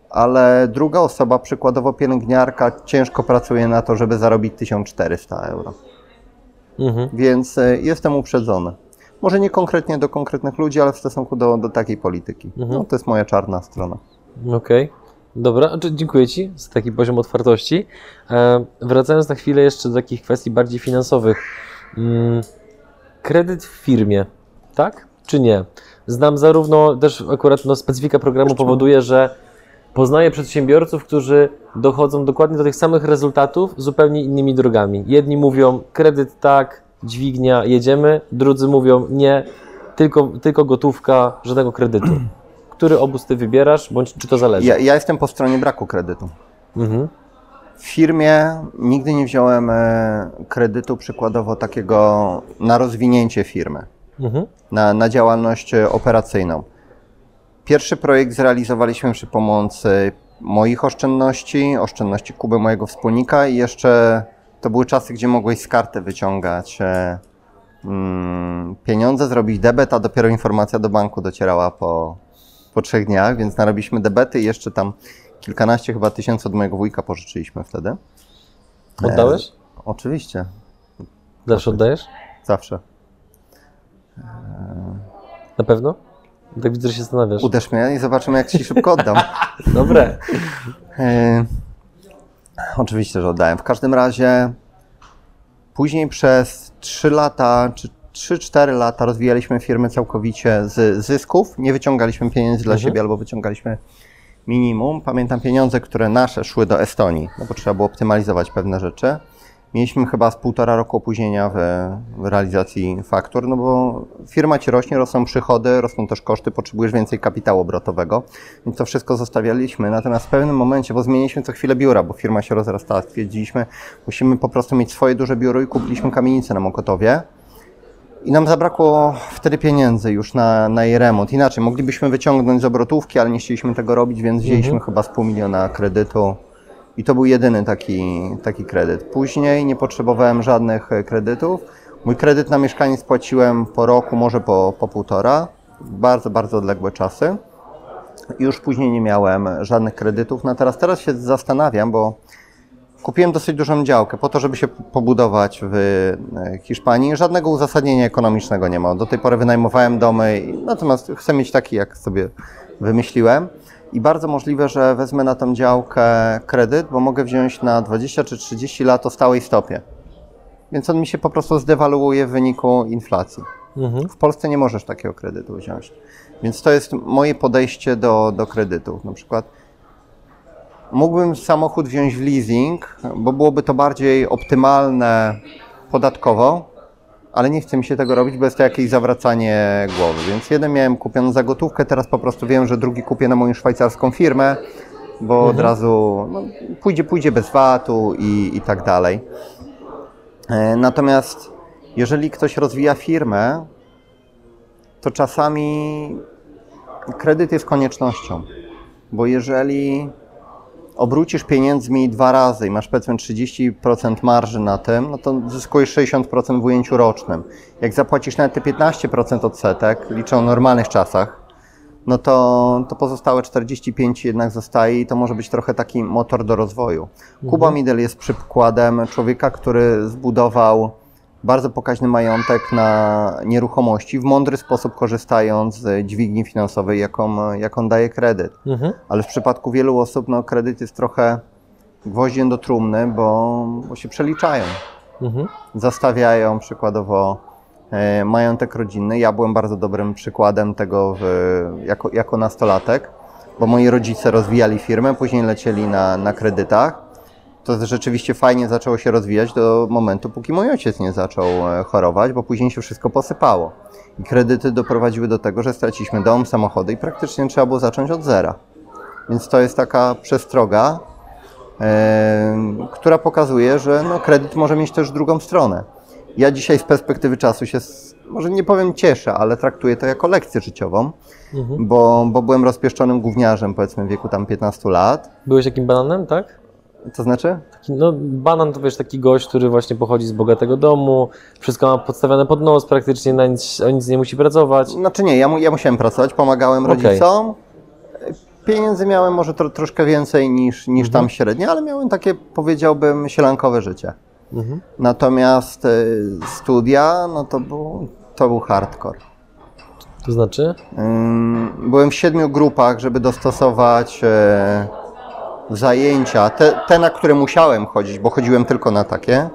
ale druga osoba, przykładowo pielęgniarka, ciężko pracuje na to, żeby zarobić 1400 euro. Mhm. Więc e, jestem uprzedzony. Może nie konkretnie do konkretnych ludzi, ale w stosunku do, do takiej polityki. No, to jest moja czarna strona. Okej. Dobra, znaczy, dziękuję Ci za taki poziom otwartości. E, wracając na chwilę jeszcze do takich kwestii bardziej finansowych. Mm, kredyt w firmie, tak? Czy nie? Znam zarówno, też akurat no, specyfika programu powoduje, że Poznaję przedsiębiorców, którzy dochodzą dokładnie do tych samych rezultatów zupełnie innymi drogami. Jedni mówią kredyt tak, dźwignia, jedziemy, drudzy mówią nie, tylko, tylko gotówka, żadnego kredytu. <clears throat> Który obóz ty wybierasz, bądź czy to zależy? Ja, ja jestem po stronie braku kredytu. Mhm. W firmie nigdy nie wziąłem e, kredytu przykładowo takiego na rozwinięcie firmy, Mhm. na, na działalność e, operacyjną. Pierwszy projekt zrealizowaliśmy przy pomocy moich oszczędności, oszczędności Kuby, mojego wspólnika i jeszcze to były czasy, gdzie mogłeś z karty wyciągać e, mm, pieniądze, zrobić debet, a dopiero informacja do banku docierała po, po trzech dniach, więc narobiliśmy debety i jeszcze tam kilkanaście chyba tysięcy od mojego wujka pożyczyliśmy wtedy. Oddałeś? Oczywiście, Zawsze oddajesz? zawsze. Na pewno? Tak widzę, że się zastanawiasz. Uderz mnie i zobaczymy, jak ci szybko oddam. <laughs> Dobre. E, oczywiście, że oddałem. W każdym razie później przez 3 lata, czy 3-4 lata rozwijaliśmy firmę całkowicie z zysków. Nie wyciągaliśmy pieniędzy dla Mhm. siebie albo wyciągaliśmy minimum. Pamiętam pieniądze, które nasze szły do Estonii, no bo trzeba było optymalizować pewne rzeczy. Mieliśmy chyba z półtora roku opóźnienia w, w realizacji faktur, no bo firma ci rośnie, rosną przychody, rosną też koszty, potrzebujesz więcej kapitału obrotowego, więc to wszystko zostawialiśmy. Natomiast w pewnym momencie, bo zmieniliśmy co chwilę biura, bo firma się rozrastała, stwierdziliśmy, musimy po prostu mieć swoje duże biuro i kupiliśmy kamienicę na Mokotowie. I nam zabrakło wtedy pieniędzy już na, na jej remont. Inaczej, moglibyśmy wyciągnąć z obrotówki, ale nie chcieliśmy tego robić, więc wzięliśmy chyba z pół miliona kredytu. I to był jedyny taki, taki kredyt. Później nie potrzebowałem żadnych e, kredytów. Mój kredyt na mieszkanie spłaciłem po roku, może po, po półtora. Bardzo, bardzo odległe czasy. Już później nie miałem żadnych kredytów. No teraz, teraz się zastanawiam, bo Kupiłem dosyć dużą działkę po to, żeby się pobudować w e, Hiszpanii. Żadnego uzasadnienia ekonomicznego nie ma. Do tej pory wynajmowałem domy, natomiast chcę mieć taki, jak sobie wymyśliłem. I bardzo możliwe, że wezmę na tą działkę kredyt, bo mogę wziąć na 20 czy 30 lat o stałej stopie. Więc on mi się po prostu zdewaluuje w wyniku inflacji. Mhm. W Polsce nie możesz takiego kredytu wziąć. Więc to jest moje podejście do, do kredytów. Na przykład mógłbym samochód wziąć w leasing, bo byłoby to bardziej optymalne podatkowo, ale nie chce mi się tego robić, bo jest to jakieś zawracanie głowy. Więc jeden miałem kupiony za gotówkę, teraz po prostu wiem, że drugi kupię na moją szwajcarską firmę, bo od razu no, pójdzie, pójdzie bez VAT-u i, i tak dalej. E, Natomiast jeżeli ktoś rozwija firmę, to czasami kredyt jest koniecznością, bo jeżeli obrócisz pieniędzmi dwa razy i masz powiedzmy 30% marży na tym, no to zyskujesz 60% w ujęciu rocznym. Jak zapłacisz nawet te 15% odsetek, liczę o normalnych czasach, no to, to pozostałe 45 jednak zostaje i to może być trochę taki motor do rozwoju. Kuba Midel jest przykładem człowieka, który zbudował bardzo pokaźny majątek na nieruchomości, w mądry sposób korzystając z dźwigni finansowej, jaką, jaką daje kredyt. Mhm. Ale w przypadku wielu osób no, kredyt jest trochę gwoździem do trumny, bo, bo się przeliczają. Mhm. Zastawiają przykładowo e, majątek rodzinny. Ja byłem bardzo dobrym przykładem tego w, jako, jako nastolatek, bo moi rodzice rozwijali firmę, później lecieli na, na kredytach. To rzeczywiście fajnie zaczęło się rozwijać do momentu, póki mój ojciec nie zaczął e, chorować, bo później się wszystko posypało. I kredyty doprowadziły do tego, że straciliśmy dom, samochody i praktycznie trzeba było zacząć od zera. Więc to jest taka przestroga, e, która pokazuje, że no, kredyt może mieć też drugą stronę. Ja dzisiaj z perspektywy czasu się, może nie powiem cieszę, ale traktuję to jako lekcję życiową, Mhm. bo, bo byłem rozpieszczonym gówniarzem, powiedzmy w wieku tam 15 lat. Byłeś takim bananem, tak? To znaczy? Taki, no, banan to wiesz, taki gość, który właśnie pochodzi z bogatego domu, wszystko ma podstawione pod nos, praktycznie na nic, o nic nie musi pracować. Znaczy nie, ja, mu- ja musiałem pracować, pomagałem rodzicom. Pieniędzy miałem może tro, troszkę więcej niż, niż Mhm. tam średnio, ale miałem takie, powiedziałbym, sielankowe życie. Mhm. Natomiast y, studia, no to był, to był hardcore. To znaczy? Ym, Byłem w siedmiu grupach, żeby dostosować e, zajęcia, te, te, na które musiałem chodzić, bo chodziłem tylko na takie,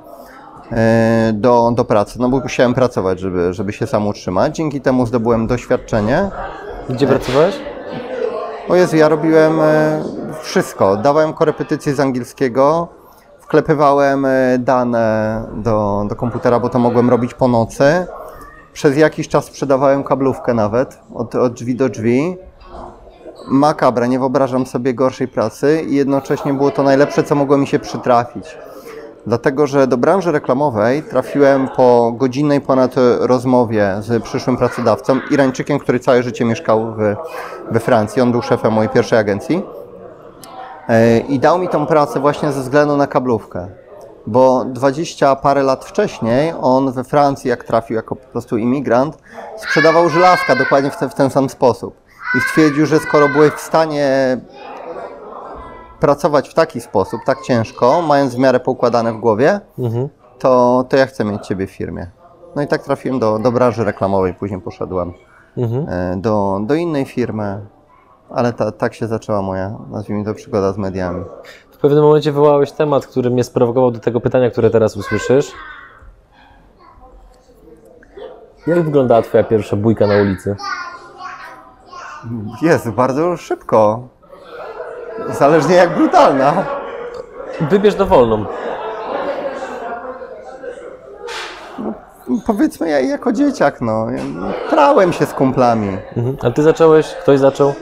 e, do, do pracy. No bo musiałem pracować, żeby, żeby się sam utrzymać. Dzięki temu zdobyłem doświadczenie. Gdzie pracowałeś? O Jezu, ja robiłem e, wszystko. Dawałem korepetycje z angielskiego, wklepywałem e, dane do, do komputera, bo to mogłem robić po nocy. Przez jakiś czas sprzedawałem kablówkę nawet, od, od drzwi do drzwi. Makabra, nie wyobrażam sobie gorszej pracy i jednocześnie było to najlepsze, co mogło mi się przytrafić. Dlatego, że do branży reklamowej trafiłem po godzinnej ponad rozmowie z przyszłym pracodawcą, Irańczykiem, który całe życie mieszkał w, we Francji. On był szefem mojej pierwszej agencji. E, I dał mi tą pracę właśnie ze względu na kablówkę. Bo dwadzieścia parę lat wcześniej on we Francji, jak trafił jako po prostu imigrant, sprzedawał żelazka dokładnie w ten, w ten sam sposób. I stwierdził, że skoro byłeś w stanie pracować w taki sposób, tak ciężko, mając w miarę poukładane w głowie, Mhm. to, to ja chcę mieć Ciebie w firmie. No i tak trafiłem do, do branży reklamowej, później poszedłem Mhm. e, do, do innej firmy, ale ta, tak się zaczęła moja, nazwijmy to, przygoda z mediami. W pewnym momencie wywołałeś temat, który mnie sprowokował do tego pytania, które teraz usłyszysz. Jak wyglądała Twoja pierwsza bójka na ulicy? Jest, bardzo szybko. Zależnie jak brutalna. Wybierz dowolną. Powiedzmy, ja jako dzieciak, no, trałem się z kumplami. Mhm. A Ty zacząłeś? Ktoś zaczął?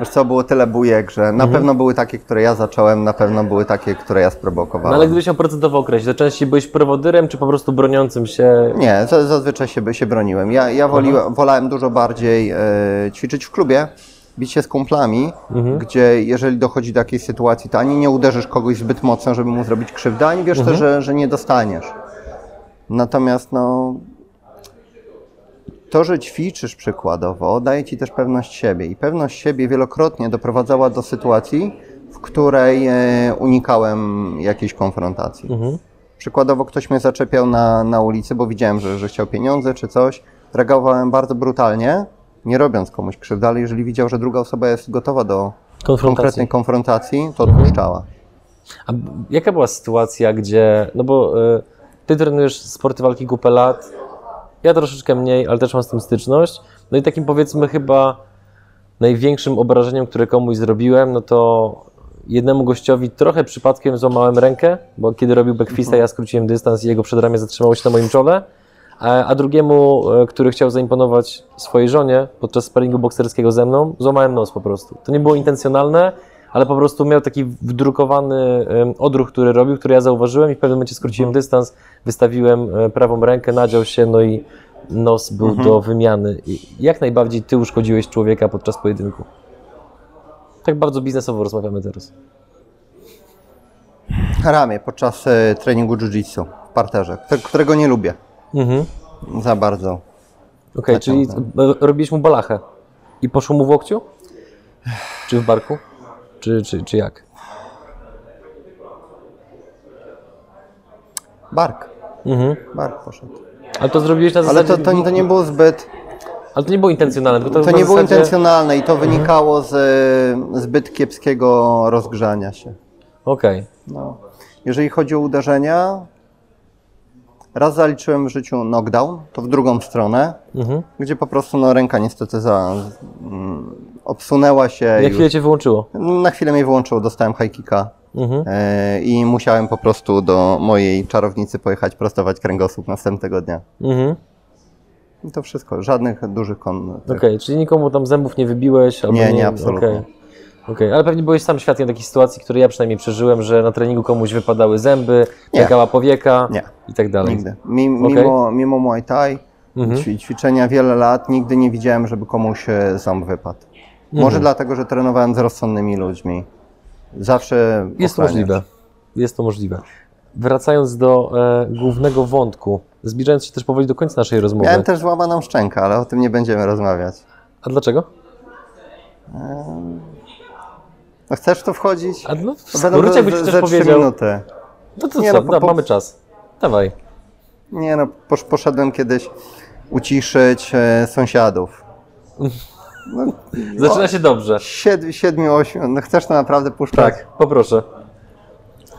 Wiesz co, było tyle bujek, że na pewno były takie, które ja zacząłem, na pewno były takie, które ja No sprowokowałem. ale gdybyś miał procentowo określić, to częściej byłeś prowodyrem, czy po prostu broniącym się? Nie, za- zazwyczaj się, się broniłem. Ja, ja woliłem, wolałem dużo bardziej e, ćwiczyć w klubie, bić się z kumplami, gdzie jeżeli dochodzi do jakiejś sytuacji, to ani nie uderzysz kogoś zbyt mocno, żeby mu zrobić krzywdę, ani wiesz też, że, że nie dostaniesz. Natomiast no, to, że ćwiczysz przykładowo, daje ci też pewność siebie. I pewność siebie wielokrotnie doprowadzała do sytuacji, w której e, unikałem jakiejś konfrontacji. Mhm. Przykładowo ktoś mnie zaczepiał na, na ulicy, bo widziałem, że, że chciał pieniądze czy coś. Reagowałem bardzo brutalnie, nie robiąc komuś krzywdy, ale jeżeli widział, że druga osoba jest gotowa do Konfrontacji. konkretnej konfrontacji, to odpuszczała. A jaka była sytuacja, gdzie, no bo y, ty trenujesz sporty walki kupę lat, ja troszeczkę mniej, ale też mam z tym styczność. No i takim powiedzmy chyba największym obrażeniem, które komuś zrobiłem, no to jednemu gościowi trochę przypadkiem złamałem rękę, bo kiedy robił backfista, ja skróciłem dystans i jego przedramię zatrzymało się na moim czole, a, a drugiemu, e, który chciał zaimponować swojej żonie podczas sparingu bokserskiego ze mną, złamałem nos po prostu. To nie było intencjonalne, ale po prostu miał taki wdrukowany odruch, który robił, który ja zauważyłem i w pewnym momencie skróciłem dystans, wystawiłem e, prawą rękę, nadział się, no i nos był do wymiany. Jak najbardziej ty uszkodziłeś człowieka podczas pojedynku? Tak bardzo biznesowo rozmawiamy teraz. Ramię podczas e, treningu jiu-jitsu w parterze, te- którego nie lubię Mhm. za bardzo. Okej, Tak, czyli robiłeś mu balachę i poszło mu w łokciu? Czy w barku? Czy, czy, czy jak? Bark, Mhm. bark poszedł. Ale to zrobiłeś na Ale zasadzie... to, to, to nie było zbyt, Ale to nie było intencjonalne, to, to nie było zasadzie... intencjonalne i to wynikało z zbyt kiepskiego rozgrzania się. Okej. No. Jeżeli chodzi o uderzenia, raz zaliczyłem w życiu knockdown, to w drugą stronę, Mhm. gdzie po prostu no, ręka niestety za, obsunęła się. Jak już. chwilę cię wyłączyło? Na chwilę mnie wyłączyło, dostałem high kicka Mhm. e, i musiałem po prostu do mojej czarownicy pojechać prostować kręgosłup następnego dnia. Mhm. I to wszystko, żadnych dużych kon. Okej, czyli nikomu tam zębów nie wybiłeś? Albo Nie, nie, absolutnie. Okej. Okej, ale pewnie byłeś sam świadkiem takiej sytuacji, której ja przynajmniej przeżyłem, że na treningu komuś wypadały zęby, Nie. pękała powieka Nie. i tak dalej. Nigdy. Mi, Okej. mimo, mimo Muay Thai, Mhm. ćwi- ćwiczenia wiele lat, nigdy nie widziałem, żeby komuś e, ząb wypadł. Mhm. Może dlatego, że trenowałem z rozsądnymi ludźmi. Zawsze Jest możliwe. Jest to możliwe. Wracając do e, głównego wątku, zbliżając się też powoli do końca naszej rozmowy. Miałem też złamaną szczękę, ale o tym nie będziemy rozmawiać. A dlaczego? No chcesz to wchodzić? A no, ze- jakbyś też powiedział. minuty. No to Nie, co, no, po- da, po- mamy czas. Dawaj. Nie no, posz, poszedłem kiedyś uciszyć e, sąsiadów. <laughs> <laughs> Zaczyna się dobrze. Sied, siedmiu, ośmiu, no chcesz to naprawdę puszczać? Tak, poproszę.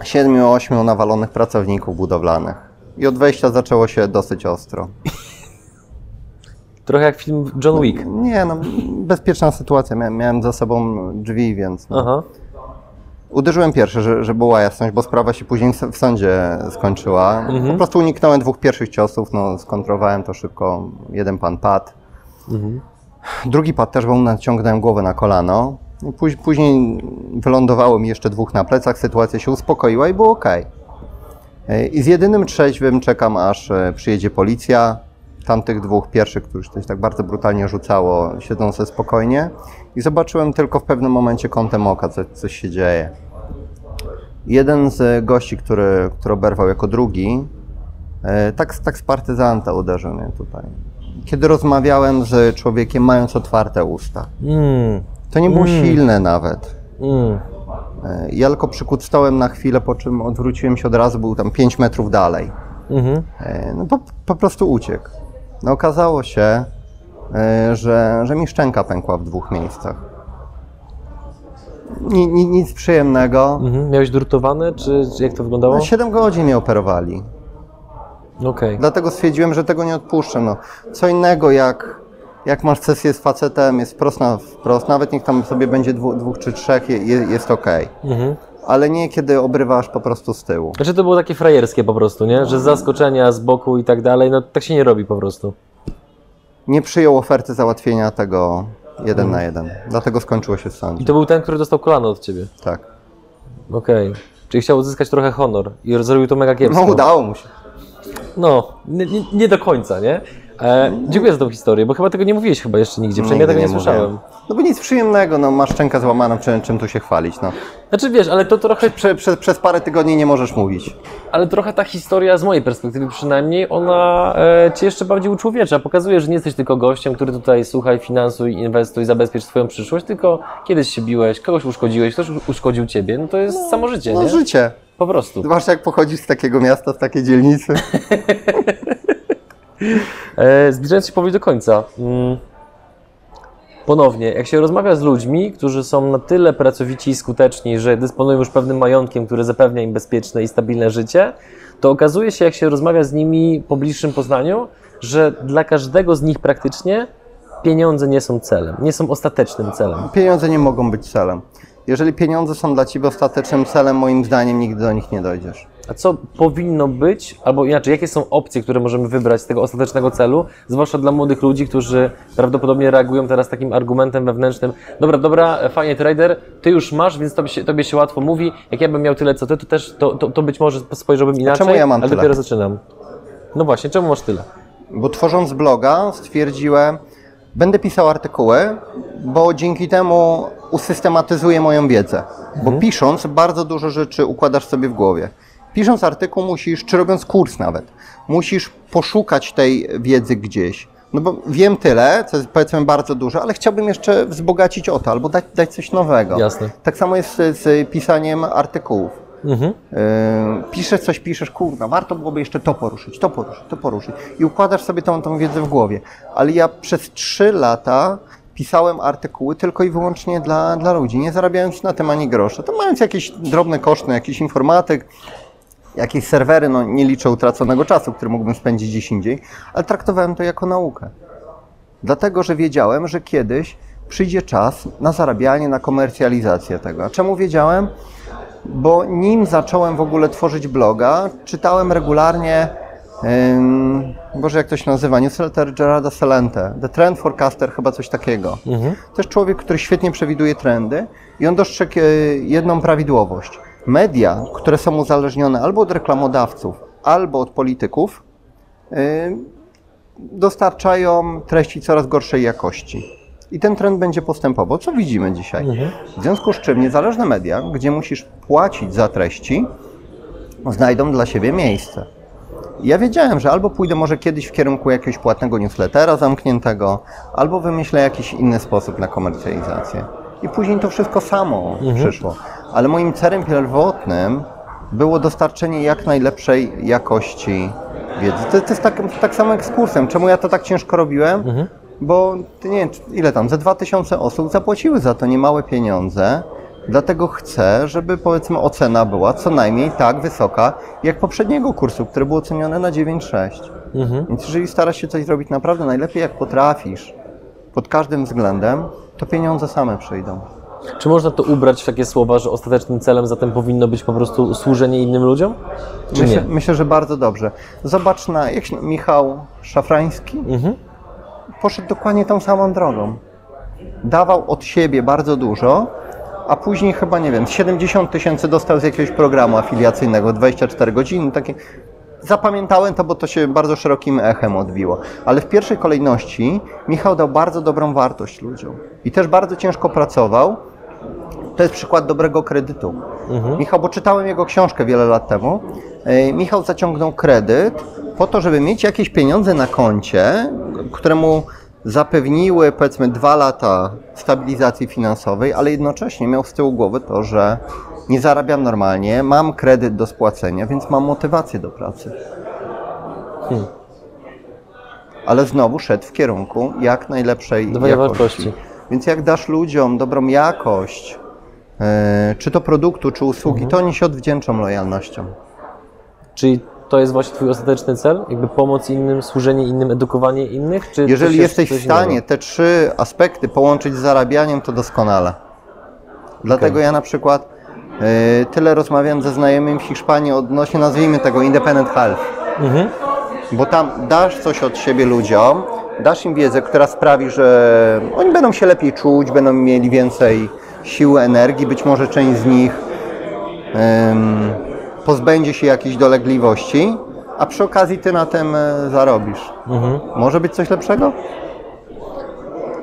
Siedmiu, ośmiu nawalonych pracowników budowlanych. I od wejścia zaczęło się dosyć ostro. Trochę jak film John Wick. Nie no, bezpieczna sytuacja. Miałem, miałem za sobą drzwi, więc no. Aha. Uderzyłem pierwszy, że, że była jasność, bo sprawa się później w sądzie skończyła. Po prostu uniknąłem dwóch pierwszych ciosów, no, skontrolowałem to szybko. Jeden pan padł. Drugi padł też, bo naciągnąłem głowę na kolano. Później wylądowało mi jeszcze dwóch na plecach, sytuacja się uspokoiła i było ok. I z jedynym trzeźwym czekam, aż e, przyjedzie policja. Tamtych dwóch pierwszych, których coś tak bardzo brutalnie rzucało, siedzą spokojnie. I zobaczyłem tylko w pewnym momencie kątem oka, co, coś się dzieje. Jeden z gości, który, który oberwał jako drugi, e, tak, tak z partyzanta uderzył mnie tutaj. Kiedy rozmawiałem z człowiekiem, mając otwarte usta. Mm, To nie było silne nawet. mm. E, Ja tylko przykucnąłem na chwilę, po czym odwróciłem się od razu, był tam 5 metrów dalej. Mhm. E, No po, po prostu uciekł. No okazało się, e, że, że mi szczęka pękła w dwóch miejscach. Ni, ni, nic przyjemnego. Mhm. Miałeś drutowane, czy, czy jak to wyglądało? No, 7 godzin mnie operowali. Okej. Dlatego stwierdziłem, że tego nie odpuszczę. No, co innego jak, jak masz sesję z facetem, jest wprost na wprost, nawet niech tam sobie będzie dwu, dwóch czy trzech, je, je- jest ok. Mhm. Ale nie kiedy obrywasz po prostu z tyłu. Znaczy to było takie frajerskie po prostu, nie? Że z zaskoczenia, z boku i tak dalej, no tak się nie robi po prostu. Nie przyjął oferty załatwienia tego jeden na jeden. Dlatego skończyło się w I sądzie. to był ten, który dostał kolano od ciebie. Tak. Okej. Czyli chciał uzyskać trochę honor i zrobił to mega kiepsko. No udało mu się. No, nie, nie, nie do końca, nie? E, dziękuję za tą historię, bo chyba tego nie mówiłeś chyba jeszcze nigdzie, przynajmniej ja tego nie, mówiłem. słyszałem. No bo nic przyjemnego, no masz szczękę złamaną, czym, czym tu się chwalić, no. Znaczy wiesz, ale to trochę, Prze, prze, przez parę tygodni nie możesz mówić. ale trochę ta historia z mojej perspektywy przynajmniej, ona e, cię jeszcze bardziej uczłowiecza. Pokazuje, że nie jesteś tylko gościem, który tutaj słuchaj, finansuj, inwestuj, zabezpiecz swoją przyszłość, tylko kiedyś się biłeś, kogoś uszkodziłeś, ktoś uszkodził ciebie, no to jest samo życie, No nie? życie. Po prostu. Zwłaszcza jak pochodzisz z takiego miasta, z takiej dzielnicy. <laughs> E, zbliżając się powoli do końca. Mm, ponownie, jak się rozmawia z ludźmi, którzy są na tyle pracowici i skuteczni, że dysponują już pewnym majątkiem, który zapewnia im bezpieczne i stabilne życie, to okazuje się, jak się rozmawia z nimi po bliższym poznaniu, że dla każdego z nich praktycznie pieniądze nie są celem, nie są ostatecznym celem. Pieniądze nie mogą być celem. Jeżeli pieniądze są dla Ciebie ostatecznym celem, moim zdaniem nigdy do nich nie dojdziesz. A co powinno być, albo inaczej, jakie są opcje, które możemy wybrać z tego ostatecznego celu, zwłaszcza dla młodych ludzi, którzy prawdopodobnie reagują teraz takim argumentem wewnętrznym, dobra, dobra, fajnie trader, ty już masz, więc tobie się, tobie się łatwo mówi, jak ja bym miał tyle co ty, to też, to, to, to być może spojrzałbym inaczej, czemu ja mam ale tyle? dopiero zaczynam. No właśnie, czemu masz tyle? Bo tworząc bloga stwierdziłem, będę pisał artykuły, bo dzięki temu usystematyzuję moją wiedzę. Bo pisząc bardzo dużo rzeczy układasz sobie w głowie. Pisząc artykuł musisz, czy robiąc kurs nawet, musisz poszukać tej wiedzy gdzieś. No bo wiem tyle, co jest powiedzmy bardzo dużo, ale chciałbym jeszcze wzbogacić o to, albo dać, dać coś nowego. Jasne. Tak samo jest z, z pisaniem artykułów. Mhm. Yy, piszesz coś, piszesz, kurwa, warto byłoby jeszcze to poruszyć, to poruszyć, to poruszyć. I układasz sobie tą, tą wiedzę w głowie. Ale ja przez trzy lata pisałem artykuły tylko i wyłącznie dla, dla ludzi, nie zarabiając na tym ani grosza. To mając jakieś drobne koszty, jakiś informatyk, jakieś serwery, no nie liczę utraconego czasu, który mógłbym spędzić gdzieś indziej, ale traktowałem to jako naukę. Dlatego, że wiedziałem, że kiedyś przyjdzie czas na zarabianie, na komercjalizację tego. A czemu wiedziałem? Bo nim zacząłem w ogóle tworzyć bloga, czytałem regularnie, ym, Boże jak to się nazywa, newsletter Gerarda Celente, The Trend Forecaster, chyba coś takiego. To jest człowiek, który świetnie przewiduje trendy i on dostrzegł e, jedną prawidłowość. Media, które są uzależnione albo od reklamodawców, albo od polityków, dostarczają treści coraz gorszej jakości. I ten trend będzie postępował, co widzimy dzisiaj. W związku z czym niezależne media, gdzie musisz płacić za treści, znajdą dla siebie miejsce. Ja wiedziałem, że albo pójdę może kiedyś w kierunku jakiegoś płatnego newslettera zamkniętego, albo wymyślę jakiś inny sposób na komercjalizację. I później to wszystko samo przyszło. Ale moim celem pierwotnym było dostarczenie jak najlepszej jakości wiedzy. To, to jest tak, tak samo jak z kursem. Czemu ja to tak ciężko robiłem? Bo ty nie wiem, ile tam, ze 2000 osób zapłaciły za to niemałe pieniądze. Dlatego chcę, żeby powiedzmy ocena była co najmniej tak wysoka jak poprzedniego kursu, który był oceniony na 9,6. Więc jeżeli starasz się coś zrobić naprawdę najlepiej jak potrafisz, pod każdym względem, to pieniądze same przyjdą. Czy można to ubrać w takie słowa, że ostatecznym celem zatem powinno być po prostu służenie innym ludziom? Czy Myślę, nie? myślę, że bardzo dobrze. Zobacz na jak się, Michał Szafrański. Mhm. Poszedł dokładnie tą samą drogą. Dawał od siebie bardzo dużo, a później chyba, nie wiem, 70 tysięcy dostał z jakiegoś programu afiliacyjnego, 24 godziny, takie... Zapamiętałem to, bo to się bardzo szerokim echem odbiło. Ale w pierwszej kolejności Michał dał bardzo dobrą wartość ludziom. I też bardzo ciężko pracował. To jest przykład dobrego kredytu. Michał, bo czytałem jego książkę wiele lat temu. E, Michał zaciągnął kredyt po to, żeby mieć jakieś pieniądze na koncie, które mu zapewniły powiedzmy dwa lata stabilizacji finansowej, ale jednocześnie miał z tyłu głowy to, że nie zarabiam normalnie, mam kredyt do spłacenia, więc mam motywację do pracy. Ale znowu szedł w kierunku jak najlepszej jakości. wartości. Więc jak dasz ludziom dobrą jakość, czy to produktu, czy usługi, to oni się odwdzięczą lojalnością. Czyli to jest właśnie Twój ostateczny cel? Jakby pomoc innym, służenie innym, edukowanie innych? Czy Jeżeli jesteś w stanie innego? te trzy aspekty połączyć z zarabianiem, to doskonale. Dlatego Okej. ja na przykład e, tyle rozmawiam ze znajomymi w Hiszpanii odnośnie, nazwijmy tego, independent health. Mhm. Bo tam dasz coś od siebie ludziom, dasz im wiedzę, która sprawi, że oni będą się lepiej czuć, będą mieli więcej siły, energii, być może część z nich em, pozbędzie się jakiejś dolegliwości, a przy okazji ty na tym e, zarobisz. Mhm. Może być coś lepszego?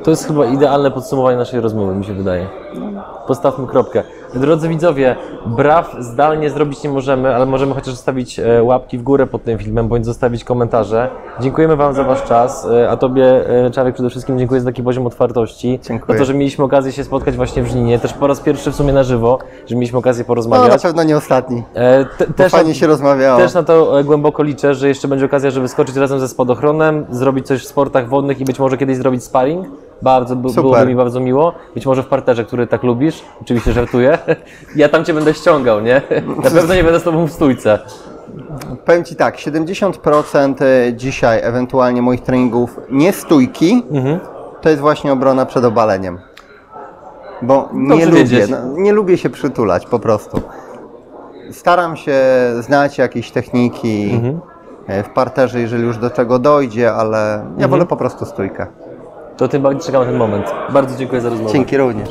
To jest chyba idealne podsumowanie naszej rozmowy, mi się wydaje. Postawmy kropkę. Drodzy widzowie, braw zdalnie zrobić nie możemy, ale możemy chociaż zostawić e, łapki w górę pod tym filmem, bądź zostawić komentarze. Dziękujemy Wam za Wasz czas, e, a Tobie, e, Czarek, przede wszystkim dziękuję za taki poziom otwartości. Dziękuję. Za to, że mieliśmy okazję się spotkać właśnie w Żninie, też po raz pierwszy w sumie na żywo, że mieliśmy okazję No, na porozmawiać. pewno nie ostatni. E, te, też fajnie się rozmawiało. też na to głęboko liczę, że jeszcze będzie okazja, żeby skoczyć razem ze spadochronem, zrobić coś w sportach wodnych i być może kiedyś zrobić sparring. Bardzo Super. byłoby mi bardzo miło. Być może w parterze, który tak lubisz. Oczywiście żartuję. <laughs> Ja tam cię będę ściągał, nie? Na pewno nie będę z tobą w stójce. Powiem Ci tak, 70% dzisiaj ewentualnie moich treningów nie stójki, Mhm. to jest właśnie obrona przed obaleniem. Bo nie lubię, no, nie lubię się przytulać po prostu. Staram się znać jakieś techniki Mhm. e, w parterze, jeżeli już do tego dojdzie, ale ja wolę po prostu stójkę. To tym bardziej czekam na ten moment. Bardzo dziękuję za rozmowę. Dzięki również.